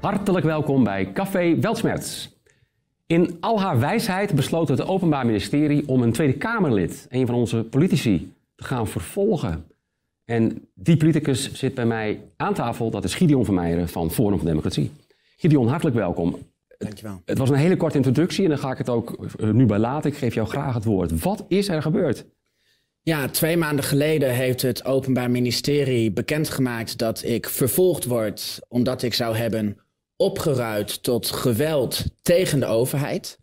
Hartelijk welkom bij Café Weltsmerts. In al haar wijsheid besloot het Openbaar Ministerie om een Tweede Kamerlid, een van onze politici, te gaan vervolgen. En die politicus zit bij mij aan tafel, dat is Gideon van Meijeren van Forum voor Democratie. Gideon, hartelijk welkom. Dankjewel. Het was een hele korte introductie en dan ga ik het ook eh, nu bij laten. Ik geef jou graag het woord. Wat is er gebeurd? Ja, twee maanden geleden heeft het Openbaar Ministerie bekendgemaakt dat ik vervolgd word omdat ik zou hebben opgeruid tot geweld tegen de overheid.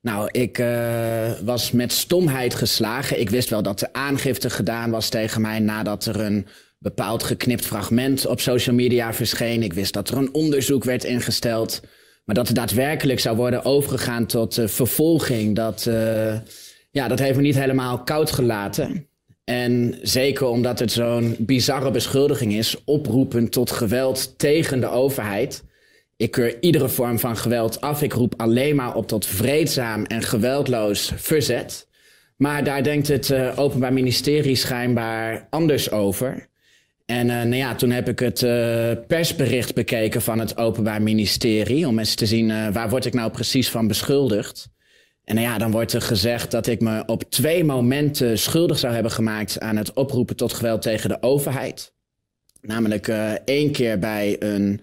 Nou, ik uh, was met stomheid geslagen. Ik wist wel dat er aangifte gedaan was tegen mij nadat er een bepaald geknipt fragment op social media verscheen. Ik wist dat er een onderzoek werd ingesteld. Maar dat er daadwerkelijk zou worden overgegaan tot vervolging, dat, uh, ja, dat heeft me niet helemaal koud gelaten. En zeker omdat het zo'n bizarre beschuldiging is, oproepen tot geweld tegen de overheid. Ik keur iedere vorm van geweld af. Ik roep alleen maar op tot vreedzaam en geweldloos verzet. Maar daar denkt het uh, Openbaar Ministerie schijnbaar anders over. En uh, nou ja, toen heb ik het uh, persbericht bekeken van het Openbaar Ministerie. Om eens te zien waar word ik nou precies van beschuldigd. En nou ja, dan wordt er gezegd dat ik me op twee momenten schuldig zou hebben gemaakt aan het oproepen tot geweld tegen de overheid. Namelijk één keer bij een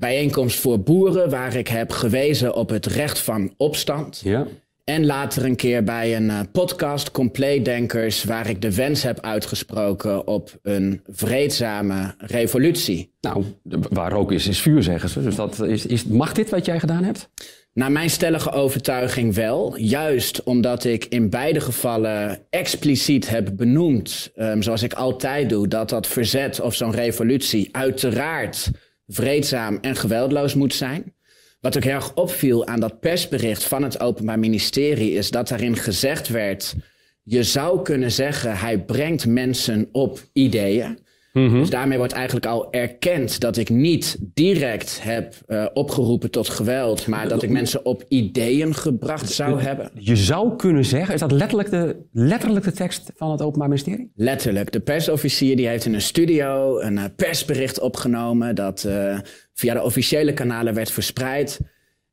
bijeenkomst voor boeren, waar ik heb gewezen op het recht van opstand. Ja. En later een keer bij een uh, podcast, Compleetdenkers, waar ik de wens heb uitgesproken op een vreedzame revolutie. Nou, waar rook is, is vuur, zeggen ze. Dus dat is, is, mag dit wat jij gedaan hebt? Naar mijn stellige overtuiging wel. Juist omdat ik in beide gevallen expliciet heb benoemd, um, zoals ik altijd doe, dat dat verzet of zo'n revolutie uiteraard vreedzaam en geweldloos moet zijn. Wat ook erg opviel aan dat persbericht van het Openbaar Ministerie is dat daarin gezegd werd: je zou kunnen zeggen, hij brengt mensen op ideeën. Mm -hmm. Dus daarmee wordt eigenlijk al erkend dat ik niet direct heb uh, opgeroepen tot geweld, maar dat ik mensen op ideeën gebracht zou hebben. Je zou kunnen zeggen, is dat letterlijk de, letterlijk de tekst van het Openbaar Ministerie? Letterlijk. De persofficier die heeft in een studio een uh, persbericht opgenomen dat uh, via de officiële kanalen werd verspreid.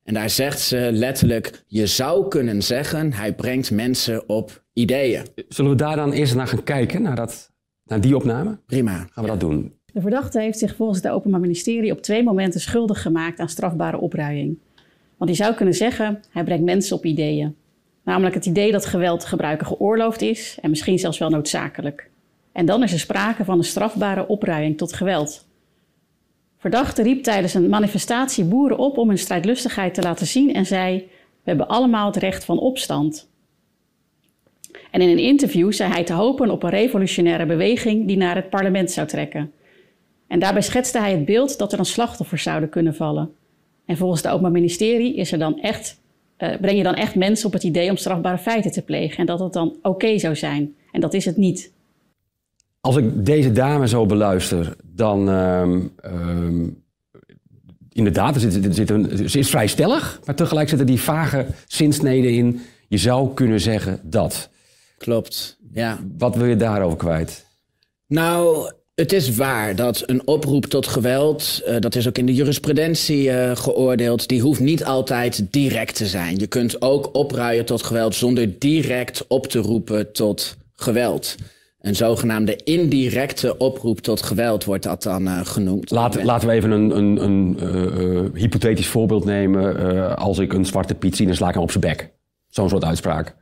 En daar zegt ze letterlijk, je zou kunnen zeggen, hij brengt mensen op ideeën. Zullen we daar dan eerst naar gaan kijken, naar dat naar die opname? Prima. Gaan we dat doen. De verdachte heeft zich volgens het Openbaar Ministerie op twee momenten schuldig gemaakt aan strafbare opruiing. Want je zou kunnen zeggen, hij brengt mensen op ideeën. Namelijk het idee dat geweld gebruiken geoorloofd is en misschien zelfs wel noodzakelijk. En dan is er sprake van een strafbare opruiing tot geweld. Verdachte riep tijdens een manifestatie boeren op om hun strijdlustigheid te laten zien en zei: We hebben allemaal het recht van opstand. En in een interview zei hij te hopen op een revolutionaire beweging die naar het parlement zou trekken. En daarbij schetste hij het beeld dat er dan slachtoffers zouden kunnen vallen. En volgens het Openbaar Ministerie is er dan echt, uh, breng je dan echt mensen op het idee om strafbare feiten te plegen. En dat het dan oké zou zijn. En dat is het niet. Als ik deze dame zo beluister, dan. Um, inderdaad, er er ze is vrij stellig, maar tegelijk zitten die vage zinsneden in. Je zou kunnen zeggen dat. Klopt, ja. Wat wil je daarover kwijt? Nou, het is waar dat een oproep tot geweld, uh, dat is ook in de jurisprudentie uh, geoordeeld, die hoeft niet altijd direct te zijn. Je kunt ook opruien tot geweld zonder direct op te roepen tot geweld. Een zogenaamde indirecte oproep tot geweld wordt dat dan uh, genoemd. Laten, laten we even een, een, een hypothetisch voorbeeld nemen. Als ik een zwarte Piet zie, dan sla ik hem op zijn bek. Zo'n soort uitspraak.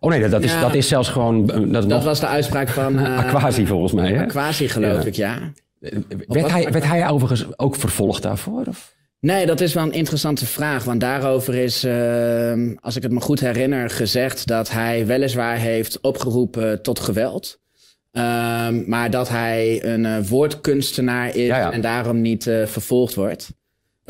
Oh nee, dat is, ja, dat is zelfs gewoon... Dat, dat nog... was de uitspraak van... Aquasi volgens mij, hè? Aquasi geloof ja. ik, ja. Werd hij, werd hij overigens ook vervolgd daarvoor? Of? Nee, dat is wel een interessante vraag. Want daarover is, uh, als ik het me goed herinner, gezegd dat hij weliswaar heeft opgeroepen tot geweld. Uh, maar dat hij een uh, woordkunstenaar is ja, ja. en daarom niet uh, vervolgd wordt.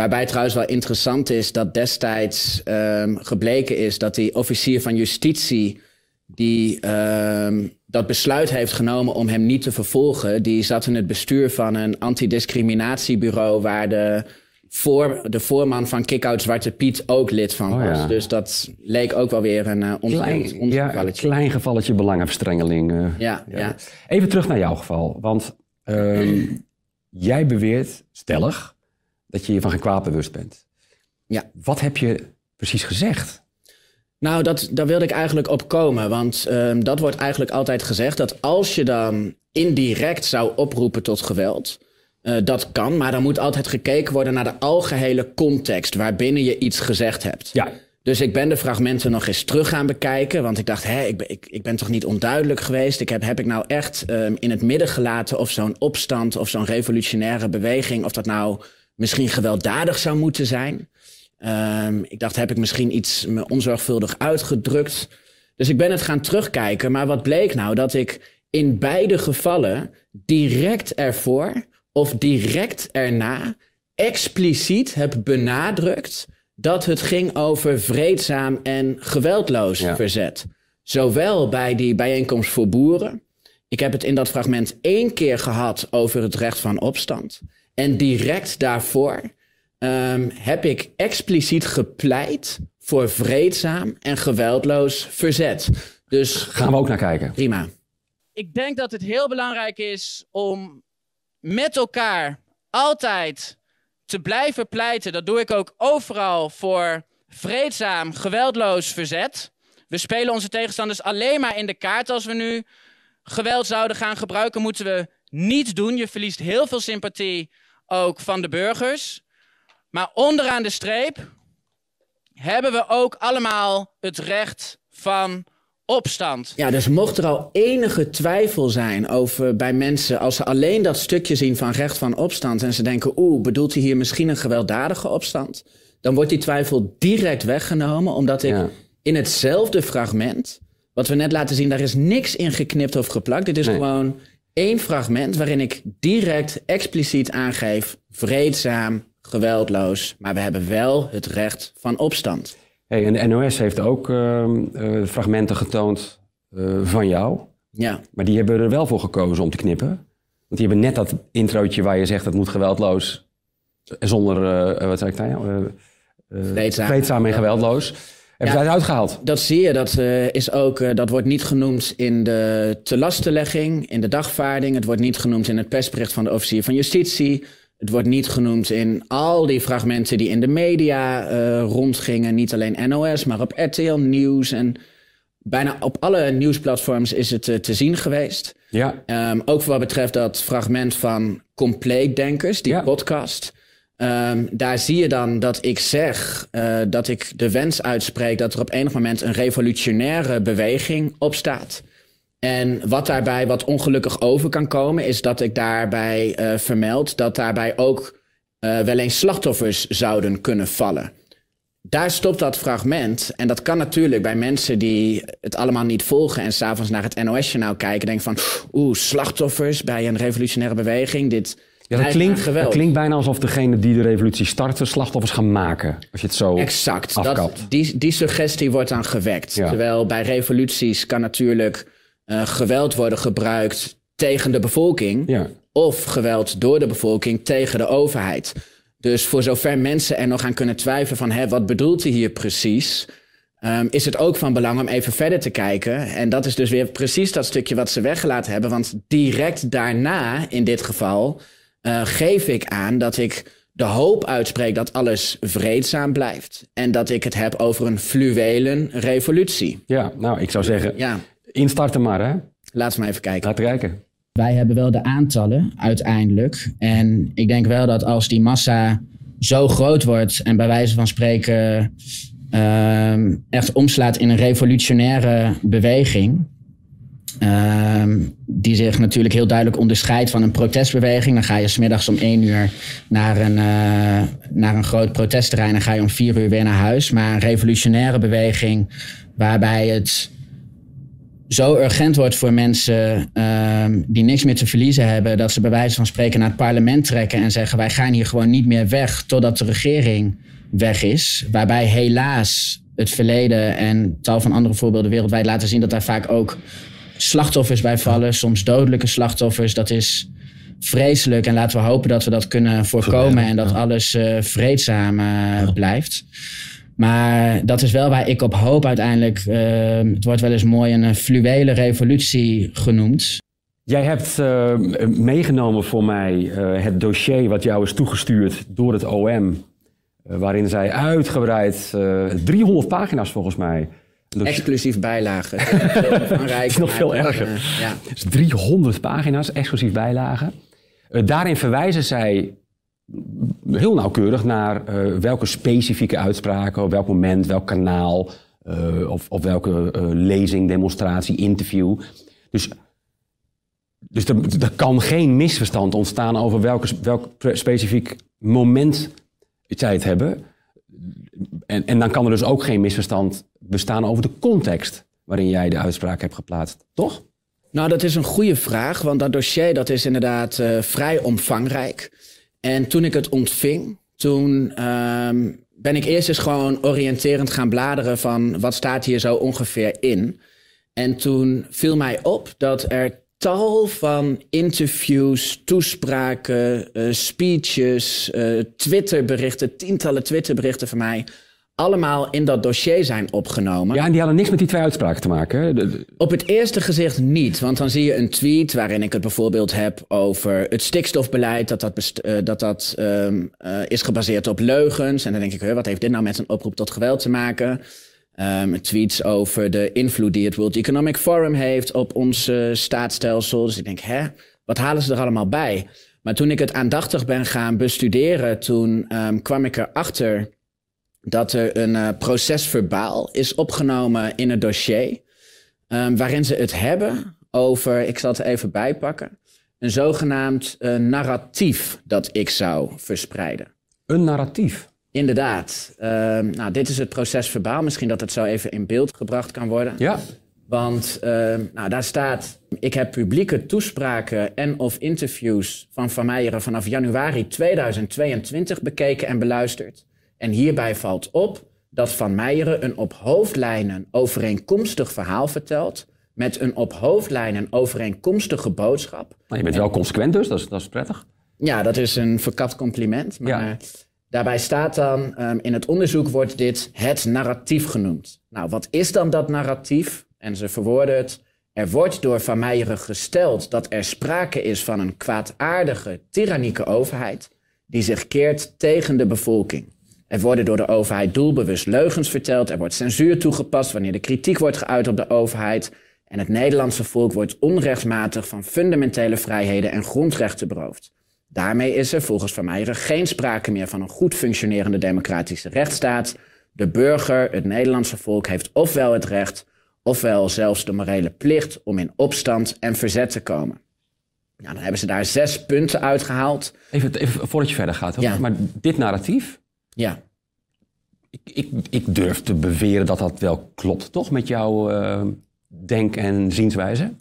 Waarbij trouwens wel interessant is dat destijds um, gebleken is dat die officier van justitie die um, dat besluit heeft genomen om hem niet te vervolgen, die zat in het bestuur van een antidiscriminatiebureau waar de, voor, de voorman van Kickout Zwarte Piet ook lid van was. Oh ja. Dus dat leek ook wel weer een uh, klein, ja, klein gevalletje belangenverstrengeling. Uh, ja, ja. ja, Even terug naar jouw geval, want um, jij beweert stellig dat je je van geen kwaad bewust bent. Ja. Wat heb je precies gezegd? Nou, dat, daar wilde ik eigenlijk op komen. Want ehm, dat wordt eigenlijk altijd gezegd dat als je dan indirect zou oproepen tot geweld. eh, dat kan, maar dan moet altijd gekeken worden naar de algehele context waarbinnen je iets gezegd hebt. Ja. Dus ik ben de fragmenten nog eens terug gaan bekijken. Want ik dacht, hé, ik, ben, ik, ik ben toch niet onduidelijk geweest? Ik heb, heb ik nou echt ehm, in het midden gelaten of zo'n opstand of zo'n revolutionaire beweging, of dat nou misschien gewelddadig zou moeten zijn? Ehm, ik dacht, heb ik misschien iets me onzorgvuldig uitgedrukt? Dus ik ben het gaan terugkijken. Maar wat bleek nou? Dat ik in beide gevallen direct ervoor of direct erna expliciet heb benadrukt dat het ging over vreedzaam en geweldloos Ja. verzet. Zowel bij die bijeenkomst voor boeren. Ik heb het in dat fragment één keer gehad over het recht van opstand. En direct daarvoor ehm, heb ik expliciet gepleit voor vreedzaam en geweldloos verzet. Dus Gaan we ook naar kijken. prima. ik denk dat het heel belangrijk is om met elkaar altijd te blijven pleiten. Dat doe ik ook overal voor vreedzaam, geweldloos verzet. We spelen onze tegenstanders alleen maar in de kaart als we nu geweld zouden gaan gebruiken. Moeten we niet doen. Je verliest heel veel sympathie ook van de burgers. Maar onderaan de streep hebben we ook allemaal het recht van opstand. Ja, dus mocht er al enige twijfel zijn over bij mensen, als ze alleen dat stukje zien van recht van opstand en ze denken, oeh, bedoelt hij hier misschien een gewelddadige opstand? Dan wordt die twijfel direct weggenomen, omdat ik Ja. in hetzelfde fragment, wat we net laten zien, daar is niks in geknipt of geplakt. Dit is Nee. gewoon één fragment waarin ik direct expliciet aangeef, vreedzaam, geweldloos, maar we hebben wel het recht van opstand. Hey, en de NOS heeft ook ehm, eh, fragmenten getoond eh, van jou. Ja. Maar die hebben er wel voor gekozen om te knippen. Want die hebben net dat introotje waar je zegt dat moet geweldloos. eh, Zonder, wat zei ik nou? eh, eh, Vreedzaam. vreedzaam en geweldloos. Hebben Ja. zij eruit gehaald? Dat zie je, dat, eh, is ook, eh, dat wordt niet genoemd in de telastenlegging, in de dagvaarding. Het wordt niet genoemd in het persbericht van de officier van justitie. Het wordt niet genoemd in al die fragmenten die in de media eh, rondgingen. Niet alleen NOS, maar op RTL Nieuws. En bijna op alle nieuwsplatforms is het te zien geweest. Ja. Ehm, ook wat betreft dat fragment van Compleetdenkers, die Ja. podcast. Ehm, daar zie je dan dat ik zeg eh, dat ik de wens uitspreek dat er op enig moment een revolutionaire beweging opstaat. En wat daarbij wat ongelukkig over kan komen, is dat ik daarbij eh, vermeld dat daarbij ook eh, wel eens slachtoffers zouden kunnen vallen. Daar stopt dat fragment. En dat kan natuurlijk bij mensen die het allemaal niet volgen en s'avonds naar het NOS-journaal kijken, denken van, oeh, slachtoffers bij een revolutionaire beweging. Dit Ja, dat, klinkt, dat klinkt bijna alsof degene die de revolutie starten slachtoffers gaan maken. Als je het zo Exact. Dat, afkapt. die, die suggestie wordt dan gewekt. Ja. Terwijl bij revoluties kan natuurlijk eh, geweld worden gebruikt tegen de bevolking. Ja. Of geweld door de bevolking tegen de overheid. Dus voor zover mensen er nog aan kunnen twijfelen van... Hè, wat bedoelt hij hier precies... ehm, is het ook van belang om even verder te kijken. En dat is dus weer precies dat stukje wat ze weggelaten hebben. Want direct daarna, in dit geval, eh, geef ik aan dat ik de hoop uitspreek dat alles vreedzaam blijft. En dat ik het heb over een fluwelen revolutie. ja, nou, ik zou zeggen, Ja, instarten maar, hè. laten we maar even kijken. Laten kijken. Wij hebben wel de aantallen uiteindelijk. En ik denk wel dat als die massa zo groot wordt en bij wijze van spreken ehm, echt omslaat in een revolutionaire beweging. Ehm, die zich natuurlijk heel duidelijk onderscheidt van een protestbeweging. Dan ga je smiddags om één uur naar een, eh, naar een groot protestterrein en ga je om vier uur weer naar huis. Maar een revolutionaire beweging waarbij het zo urgent wordt voor mensen ehm, die niks meer te verliezen hebben, dat ze bij wijze van spreken naar het parlement trekken en zeggen: wij gaan hier gewoon niet meer weg totdat de regering weg is. Waarbij helaas het verleden en tal van andere voorbeelden wereldwijd laten zien dat daar vaak ook slachtoffers bij vallen, soms dodelijke slachtoffers. Dat is vreselijk en laten we hopen dat we dat kunnen voorkomen en dat alles eh, vreedzaam eh, blijft. Maar dat is wel waar ik op hoop uiteindelijk. Ehm, het wordt wel eens mooi een eh, fluwele revolutie genoemd. Jij hebt uh, meegenomen voor mij uh, het dossier wat jou is toegestuurd door het OM. Uh, waarin zij uitgebreid, 300 pagina's volgens mij. Exclusief bijlagen. Het is nog veel erger. ja. Dus 300 pagina's, exclusief bijlagen. daarin verwijzen zij heel nauwkeurig naar welke specifieke uitspraken, op welk moment, welk kanaal, of, of welke lezing, demonstratie, interview. Dus dus er, er, kan geen misverstand ontstaan over welke, welk specifiek moment zij het hebben. En, en dan kan er dus ook geen misverstand bestaan over de context waarin jij de uitspraak hebt geplaatst, toch? Nou, dat is een goede vraag, want dat dossier dat is inderdaad uh, vrij omvangrijk. En toen ik het ontving, toen um, ben ik eerst eens gewoon oriënterend gaan bladeren van wat staat hier zo ongeveer in. En toen viel mij op dat er tal van interviews, toespraken, uh, speeches, uh, Twitterberichten, tientallen Twitterberichten van mij. Allemaal in dat dossier zijn opgenomen. Ja, en die hadden niks met die twee uitspraken te maken. Op het eerste gezicht niet. Want dan zie je een tweet waarin ik het bijvoorbeeld heb over het stikstofbeleid. Dat dat, uh, dat, dat um, is gebaseerd op leugens. En dan denk ik, wat heeft dit nou met een oproep tot geweld te maken? Um, tweets over de invloed die het World Economic Forum heeft op ons uh, staatsstelsel. Dus ik denk, hè, wat halen ze er allemaal bij? Maar toen ik het aandachtig ben gaan bestuderen, toen um, kwam ik erachter dat er een uh, procesverbaal is opgenomen in het dossier. Um, waarin ze het hebben over, ik zal het even bijpakken, een zogenaamd uh, narratief dat ik zou verspreiden. Een narratief? Inderdaad. Uh, nou, dit is het proces verbaal. Misschien dat het zo even in beeld gebracht kan worden. Ja. Want uh, nou, daar staat... Ik heb publieke toespraken en of interviews van Van Meijeren... vanaf januari 2022 bekeken en beluisterd. En hierbij valt op dat Van Meijeren een op hoofdlijnen overeenkomstig verhaal vertelt... met een op hoofdlijnen overeenkomstige boodschap. Maar je bent wel consequent dus, dat is, dat is prettig. Ja, dat is een verkapt compliment. Maar... Ja. Daarbij staat dan, um, in het onderzoek wordt dit het narratief genoemd. Nou, wat is dan dat narratief? En ze verwoorden het. Er wordt door Van Meijeren gesteld dat er sprake is van een kwaadaardige, tyrannieke overheid die zich keert tegen de bevolking. Er worden door de overheid doelbewust leugens verteld, er wordt censuur toegepast wanneer de kritiek wordt geuit op de overheid en het Nederlandse volk wordt onrechtmatig van fundamentele vrijheden en grondrechten beroofd. Daarmee is er volgens Van Meijeren geen sprake meer van een goed functionerende democratische rechtsstaat. De burger, het Nederlandse volk, heeft ofwel het recht, ofwel zelfs de morele plicht om in opstand en verzet te komen. Nou, dan hebben ze daar zes punten uitgehaald. Even, even voordat je verder gaat, ja. maar dit narratief. Ja. Ik, ik, ik, durf te beweren dat dat wel klopt, toch, met jouw uh, denk- en zienswijze?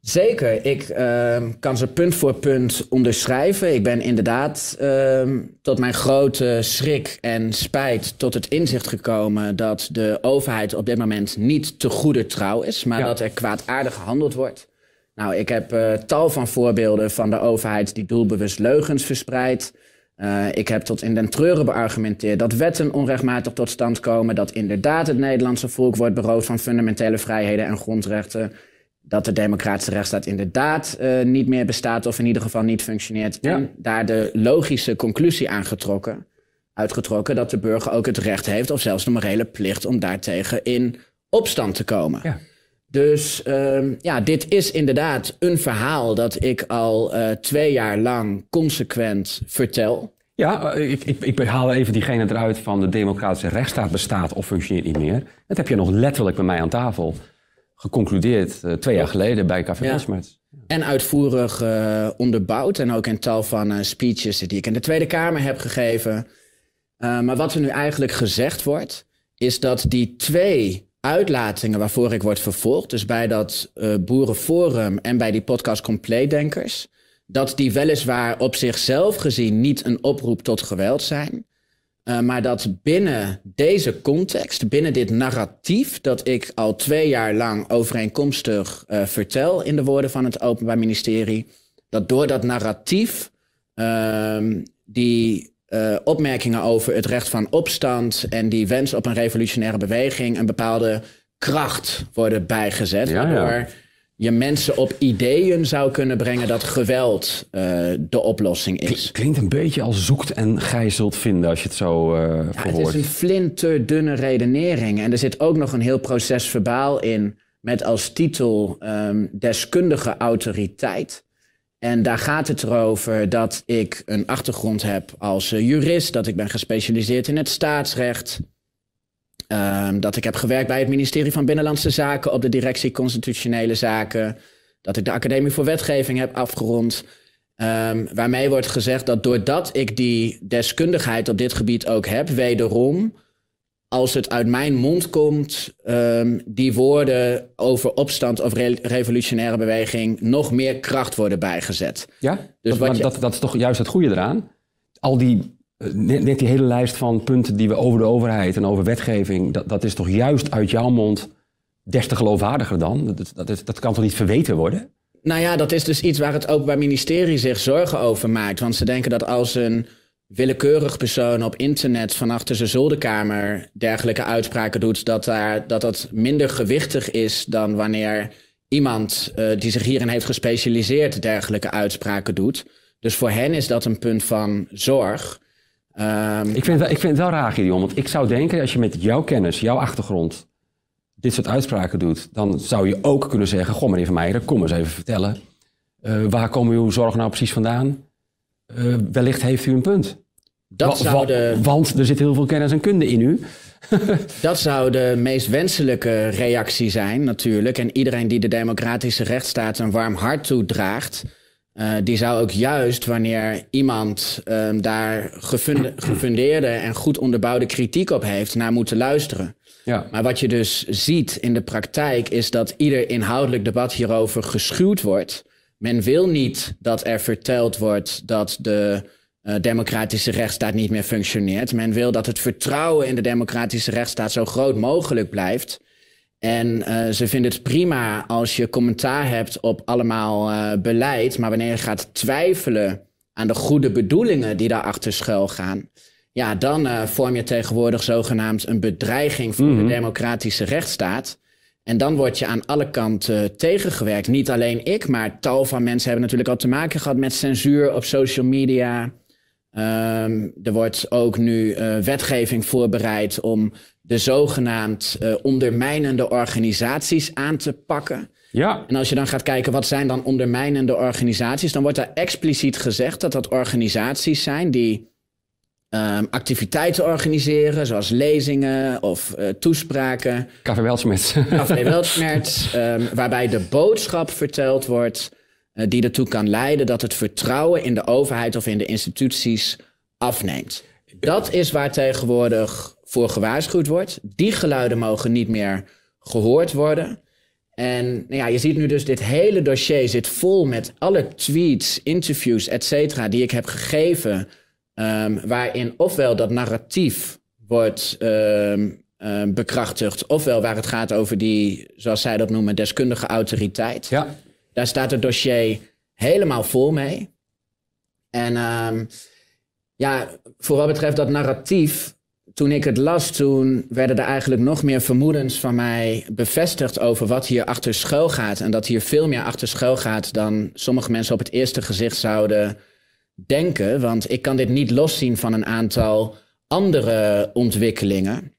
Zeker, ik uh, kan ze punt voor punt onderschrijven. Ik ben inderdaad uh, tot mijn grote schrik en spijt tot het inzicht gekomen dat de overheid op dit moment niet te goede trouw is, maar dat er kwaadaardig gehandeld wordt. Nou, ik heb uh, tal van voorbeelden van de overheid die doelbewust leugens verspreidt. Uh, ik heb tot in den treuren beargumenteerd dat wetten onrechtmatig tot stand komen, dat inderdaad het Nederlandse volk wordt beroofd van fundamentele vrijheden en grondrechten dat de democratische rechtsstaat inderdaad uh, niet meer bestaat of in ieder geval niet functioneert. En daar de logische conclusie aangetrokken, uitgetrokken dat de burger ook het recht heeft of zelfs de morele plicht om daartegen in opstand te komen. Ja. Dus uh, ja, dit is inderdaad een verhaal dat ik al uh, twee jaar lang consequent vertel. Ja, eh, ik, ik, ik haal even diegene eruit van de democratische rechtsstaat bestaat of functioneert niet meer. Dat heb je nog letterlijk bij mij aan tafel geconcludeerd uh, twee jaar geleden bij Café ja. En uitvoerig uh, onderbouwd en ook in tal van uh, speeches die ik in de Tweede Kamer heb gegeven. maar wat er nu eigenlijk gezegd wordt, is dat die twee uitlatingen waarvoor ik word vervolgd, dus bij dat Boerenforum en bij die podcast Compleetdenkers, dat die weliswaar op zichzelf gezien niet een oproep tot geweld zijn, uh, maar dat binnen deze context, binnen dit narratief dat ik al twee jaar lang overeenkomstig uh, vertel in de woorden van het Openbaar Ministerie, dat door dat narratief uh, die uh, opmerkingen over het recht van opstand en die wens op een revolutionaire beweging een bepaalde kracht worden bijgezet. Ja, waardoor je mensen op ideeën zou kunnen brengen dat geweld uh, de oplossing is. Klinkt een beetje als zoekt en gijzelt vinden als je het zo uh, ja, Het is een flinterdunne redenering. En er zit ook nog een heel proces verbaal in met als titel um, deskundige autoriteit. En daar gaat het erover dat ik een achtergrond heb als uh, jurist, dat ik ben gespecialiseerd in het staatsrecht. Um, dat ik heb gewerkt bij het ministerie van Binnenlandse Zaken op de directie Constitutionele Zaken. Dat ik de Academie voor Wetgeving heb afgerond. Um, waarmee wordt gezegd dat doordat ik die deskundigheid op dit gebied ook heb, wederom, als het uit mijn mond komt, um, die woorden over opstand of re revolutionaire beweging nog meer kracht worden bijgezet. Ja, dus dat, dat, dat is toch juist het goede eraan? Al die net, die hele lijst van punten die we over de overheid en over wetgeving, dat, dat is toch juist uit jouw mond des te geloofwaardiger dan? Dat, dat, kan toch niet verweten worden? Nou ja, dat is dus iets waar het bij ministerie zich zorgen over maakt. Want ze denken dat als een willekeurig persoon op internet van achter zijn zolderkamer dergelijke uitspraken doet, dat, daar, dat dat minder gewichtig is dan wanneer iemand uh, die zich hierin heeft gespecialiseerd dergelijke uitspraken doet. Dus voor hen is dat een punt van zorg. Um, ik, vind, ik vind het wel raar, Gideon, want ik zou denken, als je met jouw kennis, jouw achtergrond, dit soort uitspraken doet, dan zou je ook kunnen zeggen, goh meneer Van Meijeren, kom eens even vertellen. Uh, waar komen uw zorgen nou precies vandaan? Uh, wellicht heeft u een punt. Dat wa zou de... Want er zit heel veel kennis en kunde in u. dat zou de meest wenselijke reactie zijn, natuurlijk. En iedereen die de democratische rechtsstaat een warm hart toedraagt, uh, die zou ook juist wanneer iemand um, daar gefunde, gefundeerde en goed onderbouwde kritiek op heeft, naar moeten luisteren. Ja. Maar wat je dus ziet in de praktijk is dat ieder inhoudelijk debat hierover geschuwd wordt. Men wil niet dat er verteld wordt dat de uh, democratische rechtsstaat niet meer functioneert. Men wil dat het vertrouwen in de democratische rechtsstaat zo groot mogelijk blijft. En uh, ze vinden het prima als je commentaar hebt op allemaal uh, beleid, maar wanneer je gaat twijfelen aan de goede bedoelingen die daarachter schuil gaan, ja, dan uh, vorm je tegenwoordig zogenaamd een bedreiging voor mm -hmm. de mhm. democratische rechtsstaat. En dan word je aan alle kanten tegengewerkt. Niet alleen ik, maar tal van mensen hebben natuurlijk al te maken gehad met censuur op social media. Um, er wordt ook nu wetgeving voorbereid om de zogenaamd uh, ondermijnende organisaties aan te pakken. Ja. En als je dan gaat kijken wat zijn dan ondermijnende organisaties, dan wordt daar expliciet gezegd dat dat organisaties zijn die um, activiteiten organiseren, zoals lezingen of uh, toespraken. Café Weltsmerts. Café Weltsmerts, um, waarbij de boodschap verteld wordt die ertoe kan leiden dat het vertrouwen in de overheid of in de instituties afneemt. Dat is waar tegenwoordig voor gewaarschuwd wordt. Die geluiden mogen niet meer gehoord worden. En nou ja, je ziet nu dus dit hele dossier zit vol met alle tweets, interviews, et cetera, die ik heb gegeven. Um, waarin ofwel dat narratief wordt um, um, bekrachtigd, ofwel waar het gaat over die, zoals zij dat noemen, deskundige autoriteit. Ja. Daar staat het dossier helemaal vol mee. En ja, voor wat betreft dat narratief, toen ik het las, toen werden er eigenlijk nog meer vermoedens van mij bevestigd over wat hier achter schuil gaat. En dat hier veel meer achter schuil gaat dan sommige mensen op het eerste gezicht zouden denken. Want ik kan dit niet loszien van een aantal andere ontwikkelingen.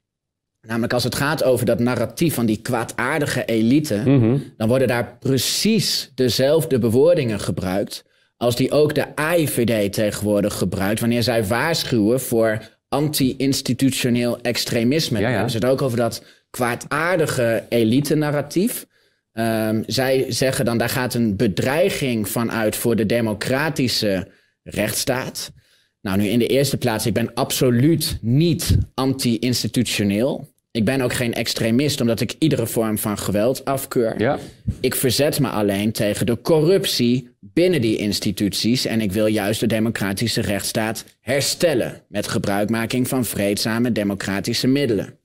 Namelijk als het gaat over dat narratief van die kwaadaardige elite, mm dan worden daar precies dezelfde bewoordingen gebruikt als die ook de AIVD tegenwoordig gebruikt wanneer zij waarschuwen voor anti-institutioneel extremisme. Ja, ja. hebben ze het ook over dat kwaadaardige elite-narratief. Um, zij zeggen dan, daar gaat een bedreiging van uit voor de democratische rechtsstaat. Nou, nu in de eerste plaats, ik ben absoluut niet anti-institutioneel. Ik ben ook geen extremist, omdat ik iedere vorm van geweld afkeur. Ja. Ik verzet me alleen tegen de corruptie binnen die instituties. En ik wil juist de democratische rechtsstaat herstellen. Met gebruikmaking van vreedzame democratische middelen.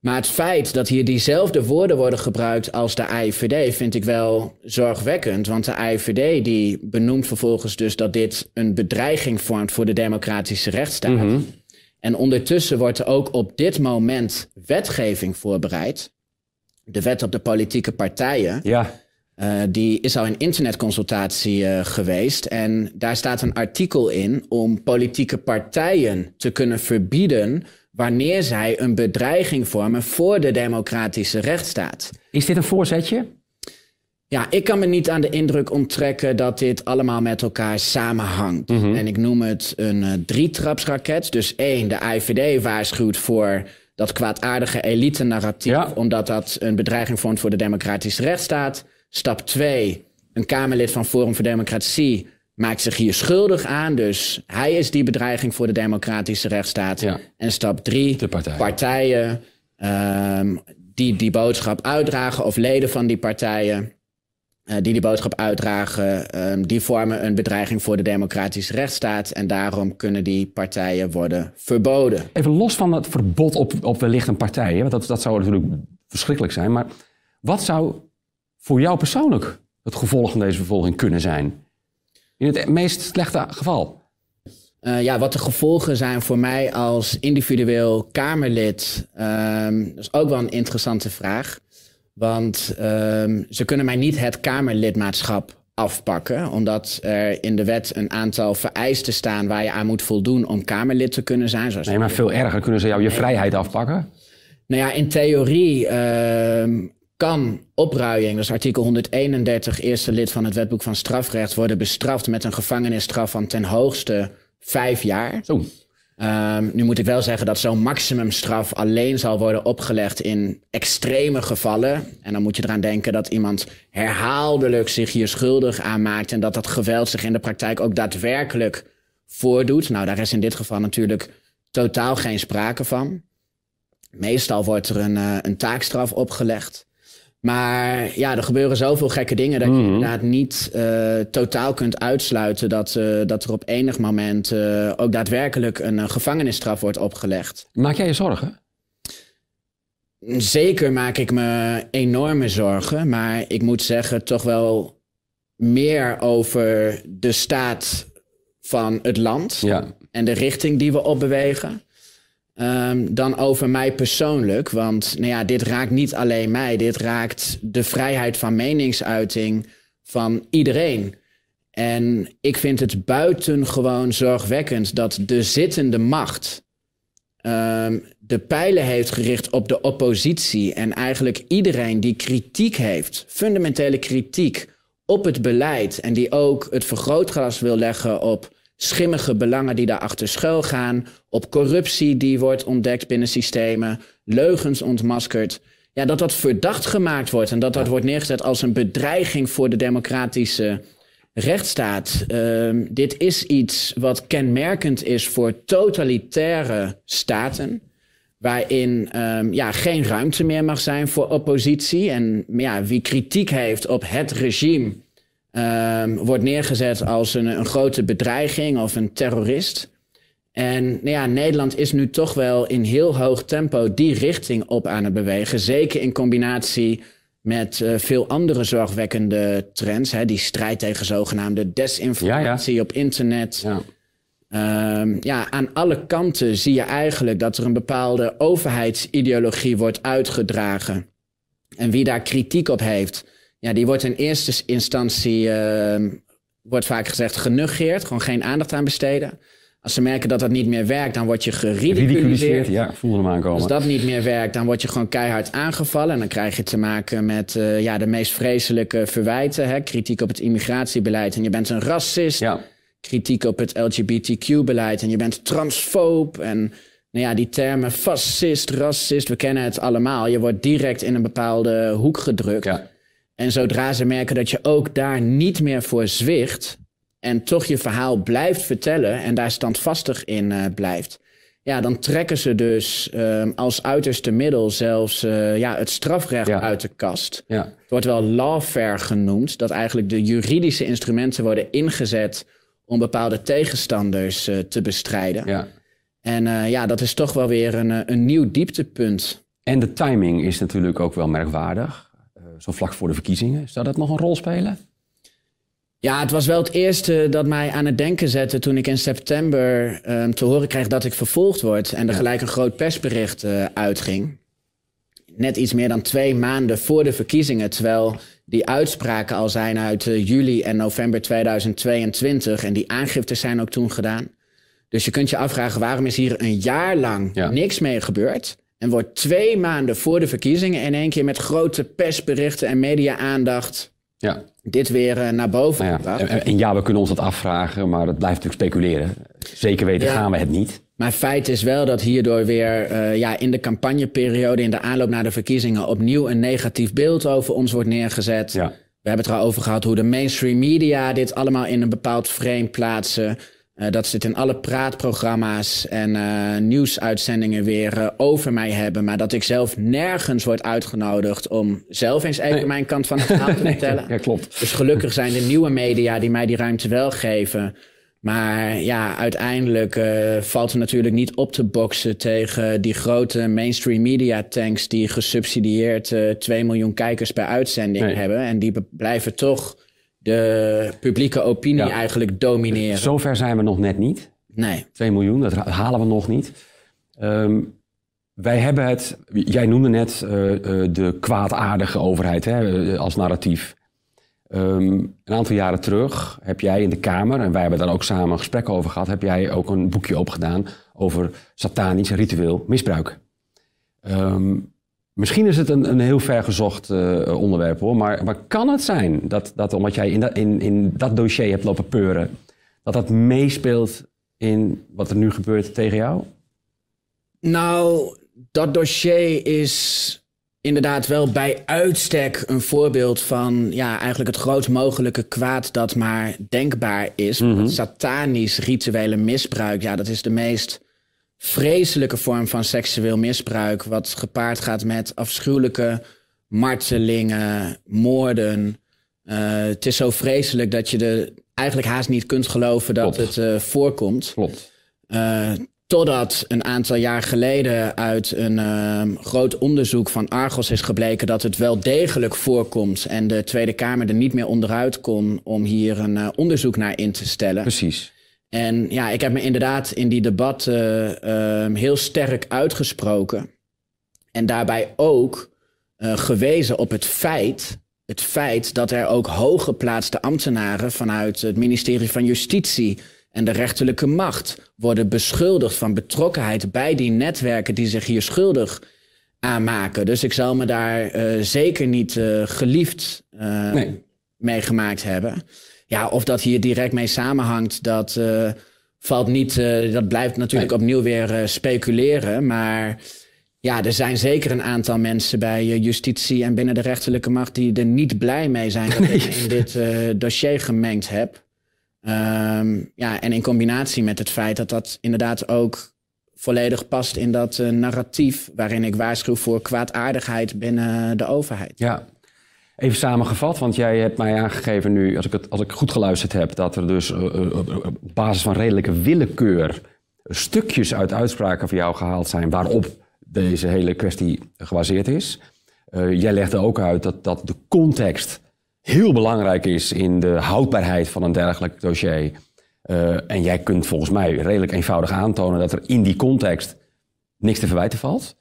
Maar het feit dat hier diezelfde woorden worden gebruikt als de AIVD vind ik wel zorgwekkend. Want de AIVD die benoemt vervolgens dus dat dit een bedreiging vormt voor de democratische rechtsstaat. Mm -hmm. En ondertussen wordt er ook op dit moment wetgeving voorbereid. De wet op de politieke partijen. Ja. Uh, die is al in internetconsultatie uh, geweest. En daar staat een artikel in om politieke partijen te kunnen verbieden wanneer zij een bedreiging vormen voor de democratische rechtsstaat. Is dit een voorzetje? Ja, ik kan me niet aan de indruk onttrekken dat dit allemaal met elkaar samenhangt. Mm En ik noem het een uh, drietrapsraket. Dus één, de IVD waarschuwt voor dat kwaadaardige elite-narratief, ja. omdat dat een bedreiging vormt voor de democratische rechtsstaat. Stap 2. Een Kamerlid van Forum voor Democratie maakt zich hier schuldig aan. Dus hij is die bedreiging voor de democratische rechtsstaat. Ja. En stap 3. Partij. Partijen um, die die boodschap uitdragen of leden van die partijen. Uh, die die boodschap uitdragen, um, die vormen een bedreiging voor de democratische rechtsstaat. En daarom kunnen die partijen worden verboden. Even los van het verbod op, op wellicht een partij, hè? want dat, dat zou natuurlijk verschrikkelijk zijn. Maar wat zou voor jou persoonlijk het gevolg van deze vervolging kunnen zijn? In het meest slechte geval. Uh, ja, wat de gevolgen zijn voor mij als individueel Kamerlid, um, dat is ook wel een interessante vraag. Want um, ze kunnen mij niet het Kamerlidmaatschap afpakken, omdat er in de wet een aantal vereisten staan waar je aan moet voldoen om Kamerlid te kunnen zijn. Zoals nee, maar veel erger kunnen ze jou je vrijheid afpakken. Nou ja, in theorie uh, kan opruiing, dus artikel 131, eerste lid van het wetboek van strafrecht, worden bestraft met een gevangenisstraf van ten hoogste vijf jaar. Zo. Um, nu moet ik wel zeggen dat zo'n maximumstraf alleen zal worden opgelegd in extreme gevallen. En dan moet je eraan denken dat iemand herhaaldelijk zich hier schuldig aan maakt en dat dat geweld zich in de praktijk ook daadwerkelijk voordoet. Nou, daar is in dit geval natuurlijk totaal geen sprake van. Meestal wordt er een, uh, een taakstraf opgelegd. Maar ja, er gebeuren zoveel gekke dingen dat je mhm. inderdaad niet uh, totaal kunt uitsluiten dat, uh, dat er op enig moment uh, ook daadwerkelijk een gevangenisstraf wordt opgelegd. Maak jij je zorgen? Zeker maak ik me enorme zorgen, maar ik moet zeggen toch wel meer over de staat van het land ja. en de richting die we opbewegen. Um, dan over mij persoonlijk. Want nou ja, dit raakt niet alleen mij. Dit raakt de vrijheid van meningsuiting van iedereen. En ik vind het buitengewoon zorgwekkend dat de zittende macht um, de pijlen heeft gericht op de oppositie. En eigenlijk iedereen die kritiek heeft, fundamentele kritiek op het beleid. En die ook het vergrootglas wil leggen op schimmige belangen die daarachter schuil gaan, op corruptie die wordt ontdekt binnen systemen, leugens ontmaskerd. Ja, dat dat verdacht gemaakt wordt en dat dat wordt neergezet als een bedreiging voor de democratische rechtsstaat. Uh, dit is iets wat kenmerkend is voor totalitaire staten. Waarin um, ja, geen ruimte meer mag zijn voor oppositie. En ja, wie kritiek heeft op het regime um, wordt neergezet als een, een grote bedreiging of een terrorist. En nou ja, Nederland is nu toch wel in heel hoog tempo die richting op aan het bewegen. Zeker in combinatie met uh, veel andere zorgwekkende trends. Hè, die strijd tegen zogenaamde desinformatie ja, ja. op internet. Ja. Um, ja, aan alle kanten zie je eigenlijk dat er een bepaalde overheidsideologie wordt uitgedragen. En wie daar kritiek op heeft, ja, die wordt in eerste instantie, uh, wordt vaak gezegd, genegeerd. Gewoon geen aandacht aan besteden. Als ze merken dat dat niet meer werkt, dan word je geridiculiseerd. Ja, voelde hem aankomen. Als dat niet meer werkt, dan word je gewoon keihard aangevallen. En dan krijg je te maken met uh, ja, de meest vreselijke verwijten. Hè? Kritiek op het immigratiebeleid en je bent een racist. Ja. Kritiek op het LGBTQ-beleid en je bent transfoob. En nou ja, die termen fascist, racist, we kennen het allemaal. Je wordt direct in een bepaalde hoek gedrukt. Ja. En zodra ze merken dat je ook daar niet meer voor zwicht en toch je verhaal blijft vertellen en daar standvastig in uh, blijft, ja, dan trekken ze dus uh, als uiterste middel zelfs uh, ja, het strafrecht ja. uit de kast. Ja. Het wordt wel lawfare genoemd, dat eigenlijk de juridische instrumenten worden ingezet om bepaalde tegenstanders te bestrijden. Ja. En ja, dat is toch wel weer een, een nieuw dieptepunt. En de timing is natuurlijk ook wel merkwaardig zo vlak voor de verkiezingen. Zou dat nog een rol spelen? Ja, het was wel het eerste dat mij aan het denken zette toen ik in september um, te horen kreeg dat ik vervolgd word en er ja. gelijk een groot persbericht uh, uitging. Net iets meer dan twee maanden voor de verkiezingen, terwijl die uitspraken al zijn uit uh, juli en november 2022. En die aangiftes zijn ook toen gedaan. Dus je kunt je afvragen waarom is hier een jaar lang Ja. niks mee gebeurd. En wordt twee maanden voor de verkiezingen in één keer met grote persberichten en media-aandacht Ja. dit weer eh, naar boven Nou ja. gebracht. En, en- en ja, we kunnen ons dat afvragen, maar dat blijft natuurlijk speculeren. Zeker weten Ja. gaan we het niet. Maar feit is wel dat hierdoor weer eh, ja, in de campagneperiode, in de aanloop naar de verkiezingen, opnieuw een negatief beeld over ons wordt neergezet. Ja. We hebben het er al over gehad hoe de mainstream media dit allemaal in een bepaald frame plaatsen. Eh, dat ze het in alle praatprogramma's en eh, nieuwsuitzendingen weer eh, over mij hebben. Maar dat ik zelf nergens word uitgenodigd om zelf eens even Nee. mijn kant van het verhaal te vertellen. Ja, klopt. Dus gelukkig zijn de nieuwe media die mij die ruimte wel geven. Maar ja, uiteindelijk valt er natuurlijk niet op te boksen tegen die grote mainstream media tanks die gesubsidieerd eh 2 miljoen kijkers per uitzending Nee. hebben. En die blijven toch de publieke opinie Ja. eigenlijk domineren. Zover zijn we nog net niet. Nee. 2 miljoen, dat ha- halen we nog niet. Ehm, wij hebben het, jij noemde net eh, eh, de kwaadaardige overheid hè, eh, als narratief. Ehm, een aantal jaren terug heb jij in de Kamer, en wij hebben daar ook samen gesprekken over gehad, heb jij ook een boekje opgedaan over satanisch ritueel misbruik. Ehm, misschien is het een, een heel vergezocht eh onderwerp hoor, maar, maar kan het zijn dat, dat omdat jij in dat, in, in dat dossier hebt lopen peuren, dat dat meespeelt in wat er nu gebeurt tegen jou? Nou, dat dossier is inderdaad wel bij uitstek een voorbeeld van ja, eigenlijk het grootst mogelijke kwaad dat maar denkbaar is. Want Satanisch rituele misbruik, ja, dat is de meest vreselijke vorm van seksueel misbruik, wat gepaard gaat met afschuwelijke martelingen, moorden. Eh, het is zo vreselijk dat je er eigenlijk haast niet kunt geloven dat Klopt. het eh, voorkomt. Klopt. Eh, totdat een aantal jaar geleden uit een ehm, groot onderzoek van Argos is gebleken dat het wel degelijk voorkomt en de Tweede Kamer er niet meer onderuit kon om hier een onderzoek naar in te stellen. Precies. En ja, ik heb me inderdaad in die debatten ehm, heel sterk uitgesproken. En daarbij ook eh, gewezen op het feit, het feit dat er ook hooggeplaatste ambtenaren vanuit het ministerie van Justitie en de rechterlijke macht worden beschuldigd van betrokkenheid bij die netwerken die zich hier schuldig aanmaken. Dus ik zal me daar eh, zeker niet eh, geliefd eh, Nee. meegemaakt hebben. Ja, of dat hier direct mee samenhangt, dat eh, valt niet. eh, dat blijft natuurlijk Nee. opnieuw weer eh, speculeren. Maar ja, er zijn zeker een aantal mensen bij justitie en binnen de rechterlijke macht die er niet blij mee zijn dat ik in dit dossier gemengd heb. Ehm, ja, en in combinatie met het feit dat dat inderdaad ook volledig past in dat narratief waarin ik waarschuw voor kwaadaardigheid binnen de overheid. Ja. Even samengevat, want jij hebt mij aangegeven nu, als ik, het, als ik goed geluisterd heb, dat er dus eh, eh, op basis van redelijke willekeur stukjes uit uitspraken van jou gehaald zijn waarop deze hele kwestie gebaseerd is. Eh, jij legde ook uit dat, dat de context heel belangrijk is in de houdbaarheid van een dergelijk dossier. Eh, en jij kunt volgens mij redelijk eenvoudig aantonen dat er in die context niks te verwijten valt.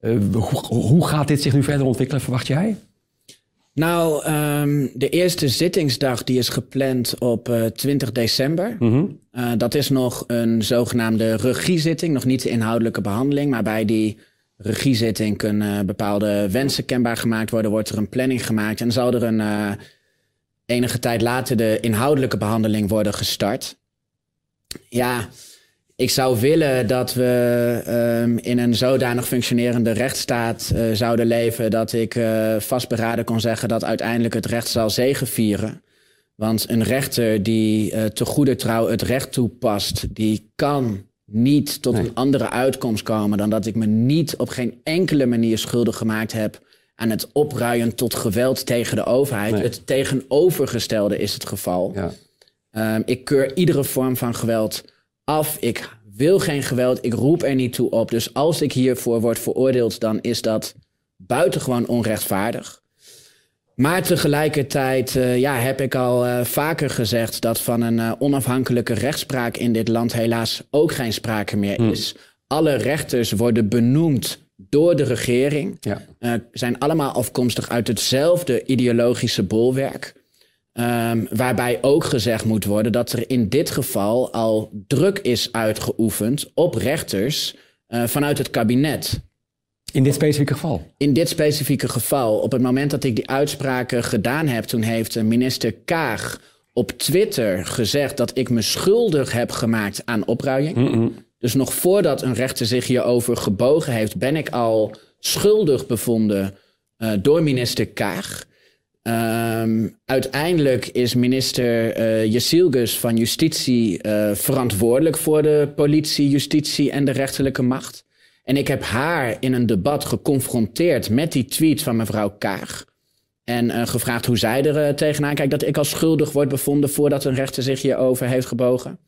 Eh, hoe gaat dit zich nu verder ontwikkelen, verwacht jij? Nou, ehm, de eerste zittingsdag die is gepland op eh, 20 december. Eh, dat is nog een zogenaamde regiezitting, nog niet de inhoudelijke behandeling. Maar bij die regiezitting kunnen bepaalde wensen kenbaar gemaakt worden. Wordt er een planning gemaakt en zal er een eh, enige tijd later de inhoudelijke behandeling worden gestart. Ja, ik zou willen dat we ehm, in een zodanig functionerende rechtsstaat eh, zouden leven dat ik eh, vastberaden kon zeggen dat uiteindelijk het recht zal zegevieren. Want een rechter die eh, te goede trouw het recht toepast, die kan niet tot Nee. een andere uitkomst komen dan dat ik me niet op geen enkele manier schuldig gemaakt heb aan het opruien tot geweld tegen de overheid. Nee. Het tegenovergestelde is het geval. Ja. Ehm, ik keur iedere vorm van geweld af. Ik wil geen geweld. Ik roep er niet toe op. Dus als ik hiervoor word veroordeeld, dan is dat buitengewoon onrechtvaardig. Maar tegelijkertijd eh, ja, heb ik al eh, vaker gezegd dat van een eh, onafhankelijke rechtspraak in dit land helaas ook geen sprake meer is. Alle rechters worden benoemd door de regering. Ja. Zijn allemaal afkomstig uit hetzelfde ideologische bolwerk. Um, waarbij ook gezegd moet worden dat er in dit geval al druk is uitgeoefend op rechters uh, vanuit het kabinet. In dit specifieke geval? In dit specifieke geval. Op het moment dat ik die uitspraken gedaan heb, toen heeft minister Kaag op Twitter gezegd dat ik me schuldig heb gemaakt aan opruiing. Mm -mm. Dus nog voordat een rechter zich hierover gebogen heeft, ben ik al schuldig bevonden uh, door minister Kaag. Um, uiteindelijk is minister uh, van Justitie uh, verantwoordelijk voor de politie, justitie en de rechterlijke macht. En ik heb haar in een debat geconfronteerd met die tweet van mevrouw Kaag. En uh, gevraagd hoe zij er tegenaan kijkt dat ik als schuldig word bevonden voordat een rechter zich hierover heeft gebogen.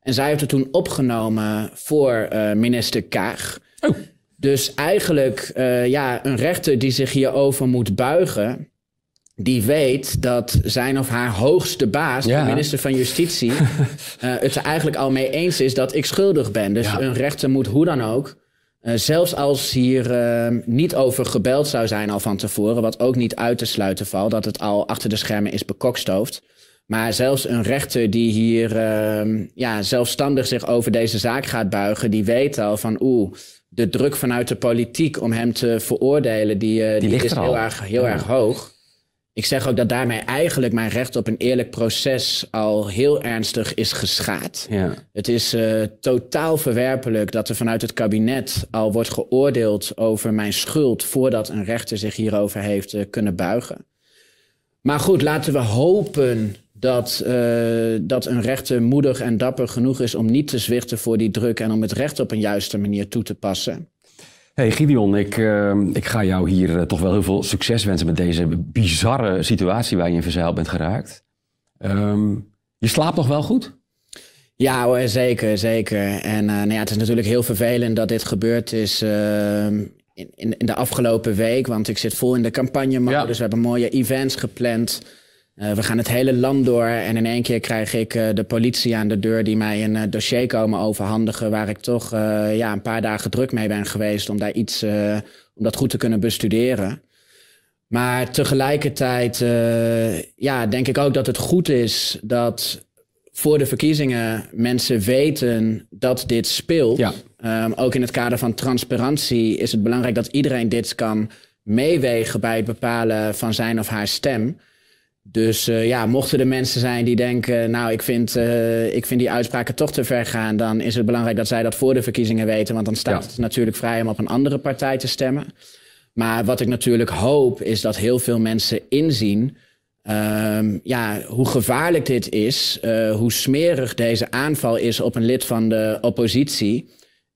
En zij heeft het toen opgenomen voor minister Kaag. Oh. Dus eigenlijk, ja, een rechter die zich hierover moet buigen die weet dat zijn of haar hoogste baas, Ja. de minister van Justitie, uh, het er eigenlijk al mee eens is dat ik schuldig ben. Dus Ja. een rechter moet hoe dan ook, uh, zelfs als hier uh, niet over gebeld zou zijn al van tevoren, wat ook niet uit te sluiten valt, dat het al achter de schermen is bekokstoofd. Maar zelfs een rechter die hier uh, ja, zelfstandig zich over deze zaak gaat buigen, die weet al van oeh, de druk vanuit de politiek om hem te veroordelen, die, die, ligt is er al. heel, erg, heel Ja. erg hoog. Ik zeg ook dat daarmee eigenlijk mijn recht op een eerlijk proces al heel ernstig is geschaad. Ja. Het is uh, totaal verwerpelijk dat er vanuit het kabinet al wordt geoordeeld over mijn schuld voordat een rechter zich hierover heeft uh, kunnen buigen. Maar goed, laten we hopen dat, uh, dat een rechter moedig en dapper genoeg is om niet te zwichten voor die druk en om het recht op een juiste manier toe te passen. Hey Gideon, ik, uh, ik ga jou hier uh, toch wel heel veel succes wensen met deze bizarre situatie waar je in verzeild bent geraakt. Um, je slaapt nog wel goed? Ja hoor, zeker, zeker. En uh, nou ja, het is natuurlijk heel vervelend dat dit gebeurd is ehm, in, in, de afgelopen week. Want ik zit vol in de campagne Ja. dus we hebben mooie events gepland. Uh, we gaan het hele land door en in één keer krijg ik uh, de politie aan de deur die mij een uh, dossier komen overhandigen waar ik toch ja, een paar dagen druk mee ben geweest om daar iets, om dat goed te kunnen bestuderen. Maar tegelijkertijd ja, denk ik ook dat het goed is dat voor de verkiezingen mensen weten dat dit speelt. Ja. Um, ook in het kader van transparantie is het belangrijk dat iedereen dit kan meewegen bij het bepalen van zijn of haar stem. Dus uh, ja, mochten er mensen zijn die denken, nou, ik vind, uh, ik vind die uitspraken toch te ver gaan, dan is het belangrijk dat zij dat voor de verkiezingen weten, want dan staat Ja. het natuurlijk vrij om op een andere partij te stemmen. Maar wat ik natuurlijk hoop, is dat heel veel mensen inzien um, ja, hoe gevaarlijk dit is, uh, hoe smerig deze aanval is op een lid van de oppositie.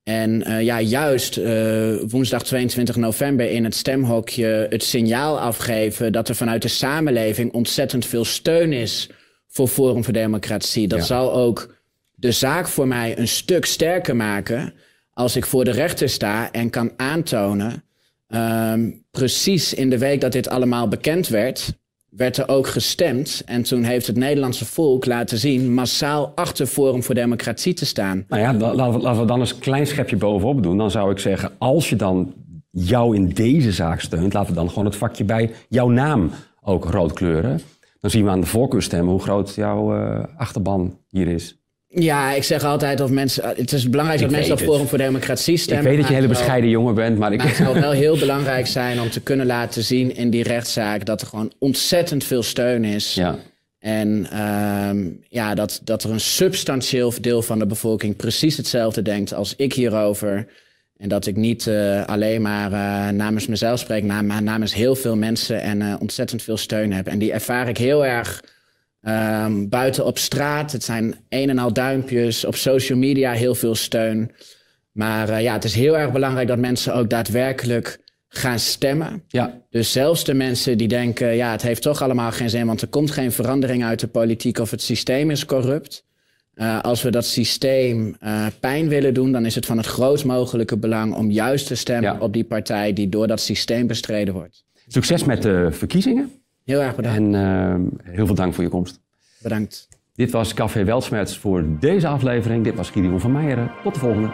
En uh, ja, juist uh, woensdag 22 november in het stemhokje het signaal afgeven dat er vanuit de samenleving ontzettend veel steun is voor Forum voor Democratie. Dat Ja. zal ook de zaak voor mij een stuk sterker maken als ik voor de rechter sta en kan aantonen. Um, precies in de week dat dit allemaal bekend werd, werd er ook gestemd. En toen heeft het Nederlandse volk laten zien massaal achter Forum voor Democratie te staan. Nou ja, da- laten we, laten we dan eens een klein schepje bovenop doen. Dan zou ik zeggen, als je dan jou in deze zaak steunt, laten we dan gewoon het vakje bij jouw naam ook rood kleuren. Dan zien we aan de voorkeurstemmen hoe groot jouw eh, achterban hier is. Ja, ik zeg altijd of mensen. Het is belangrijk Ik dat mensen op. Forum voor Democratie stemmen. ik weet dat je een hele bescheiden jongen bent, maar ik... Maar het zou wel heel belangrijk zijn om te kunnen laten zien in die rechtszaak dat er gewoon ontzettend veel steun is. ja. En ehm, ja, dat, dat er een substantieel deel van de bevolking precies hetzelfde denkt als ik hierover. En dat ik niet eh, alleen maar eh, namens mezelf spreek, maar, namens heel veel mensen en eh, ontzettend veel steun heb. En die ervaar ik heel erg ehm, buiten op straat. Het zijn een en al duimpjes. Op social media heel veel steun. Maar eh, ja, het is heel erg belangrijk dat mensen ook daadwerkelijk gaan stemmen. ja, Dus zelfs de mensen die denken, ja, het heeft toch allemaal geen zin, want er komt geen verandering uit de politiek of het systeem is corrupt. Uh, als we dat systeem uh, pijn willen doen, dan is het van het grootst mogelijke belang om juist te stemmen Ja. op die partij die door dat systeem bestreden wordt. Succes met de verkiezingen Heel erg bedankt. en eh, heel veel dank voor je komst. Bedankt. Dit was Café Weltsmerts voor deze aflevering. Dit was Gideon van Meijeren. Tot de volgende.